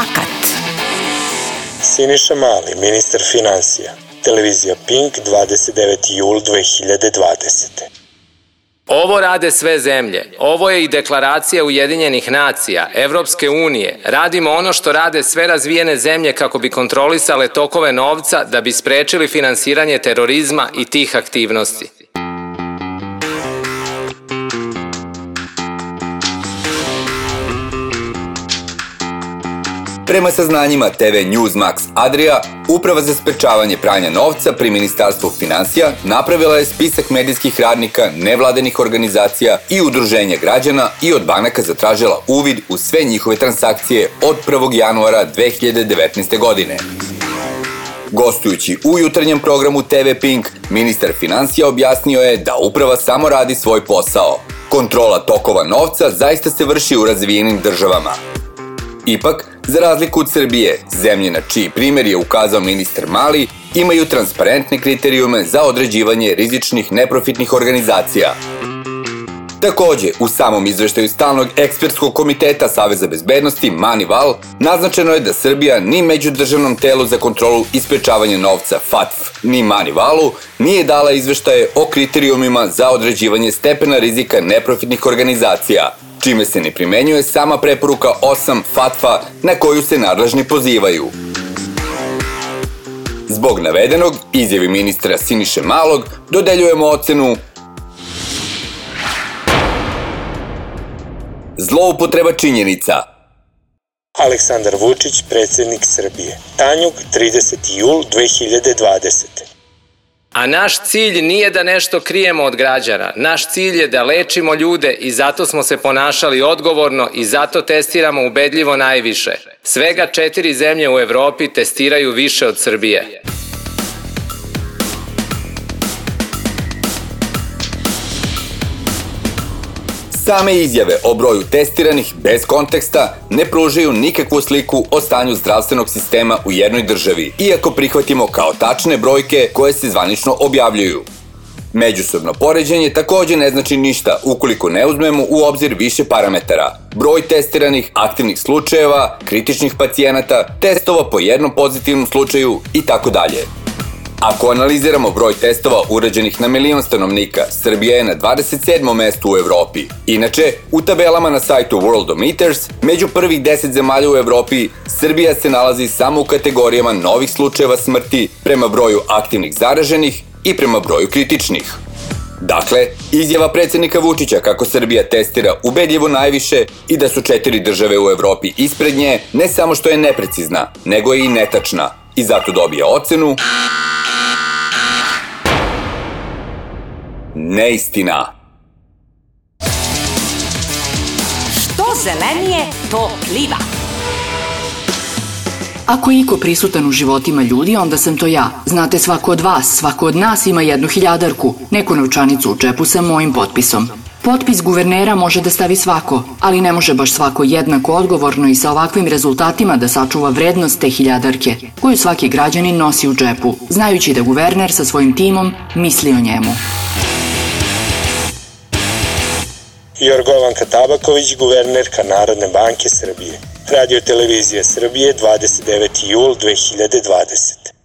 Fakat. Siniša Mali, ministar financija. Televizija Pink, 29. jul 2020. Ovo rade sve zemlje. Ovo je i deklaracija Ujedinjenih nacija, Evropske unije. Radimo ono što rade sve razvijene zemlje kako bi kontrolisale tokove novca da bi sprečili finansiranje terorizma i tih aktivnosti. Prema saznanjima TV Newsmax Adria, Uprava za sprečavanje pranja novca pri Ministarstvu financija napravila je spisak medijskih radnika, nevladenih organizacija i udruženja građana i od banaka zatražila uvid u sve njihove transakcije od 1. januara 2019. godine. Gostujući u jutarnjem programu TV Pink, ministar financija objasnio je da uprava samo radi svoj posao. Kontrola tokova novca zaista se vrši u razvijenim državama. Ipak, za razliku od Srbije, zemlje na čiji primjer je ukazao ministar Mali, imaju transparentne kriterijume za određivanje rizičnih neprofitnih organizacija. Takođe, u samom izveštaju stalnog ekspertskog komiteta Saveza bezbednosti Manival naznačeno je da Srbija ni međudržavnom telu za kontrolu i sprečavanje novca FATF ni Manivalu nije dala izveštaje o kriterijumima za određivanje stepena rizika neprofitnih organizacija, čime se ne primenjuje sama preporuka 8 FATFA na koju se nadležni pozivaju. Zbog navedenog, izjavi ministra Siniše Malog, dodeljujemo ocenu Zloupotreba činjenica Aleksandar Vučić, predsednik Srbije. Tanjug, 30. jul 2020. A naš cilj nije da nešto krijemo od građana. Naš cilj je da lečimo ljude i zato smo se ponašali odgovorno i zato testiramo ubedljivo najviše. Svega četiri zemlje u Evropi testiraju više od Srbije. Same izjave o broju testiranih bez konteksta ne pružaju nikakvu sliku o stanju zdravstvenog sistema u jednoj državi, iako prihvatimo kao tačne brojke koje se zvanično objavljuju. Međusobno poređenje takođe ne znači ništa ukoliko ne uzmemo u obzir više parametara. Broj testiranih, aktivnih slučajeva, kritičnih pacijenata, testova po jednom pozitivnom slučaju i tako dalje. Ako analiziramo broj testova urađenih na milion stanovnika, Srbija je na 27. mestu u Evropi. Inače, u tabelama na sajtu Worldometers, među prvih 10 zemalja u Evropi, Srbija se nalazi samo u kategorijama novih slučajeva smrti prema broju aktivnih zaraženih i prema broju kritičnih. Dakle, izjava predsednika Vučića kako Srbija testira ubedljivo najviše i da su četiri države u Evropi ispred nje, ne samo što je neprecizna, nego je i netačna i zato dobija ocenu Neistina. Što zelenije, to pliva. Ako je iko prisutan u životima ljudi, onda sam to ja. Znate, svako od vas, svako od nas ima jednu hiljadarku, neku novčanicu u čepu sa mojim potpisom. Potpis guvernera može da stavi svako, ali ne može baš svako jednako odgovorno i sa ovakvim rezultatima da sačuva vrednost te hiljadarke, koju svaki građanin nosi u džepu, znajući da guverner sa svojim timom misli o njemu. Jorgovanka Tabaković, guvernerka Narodne banke Srbije. Radio Televizija Srbije, 29. jul 2020.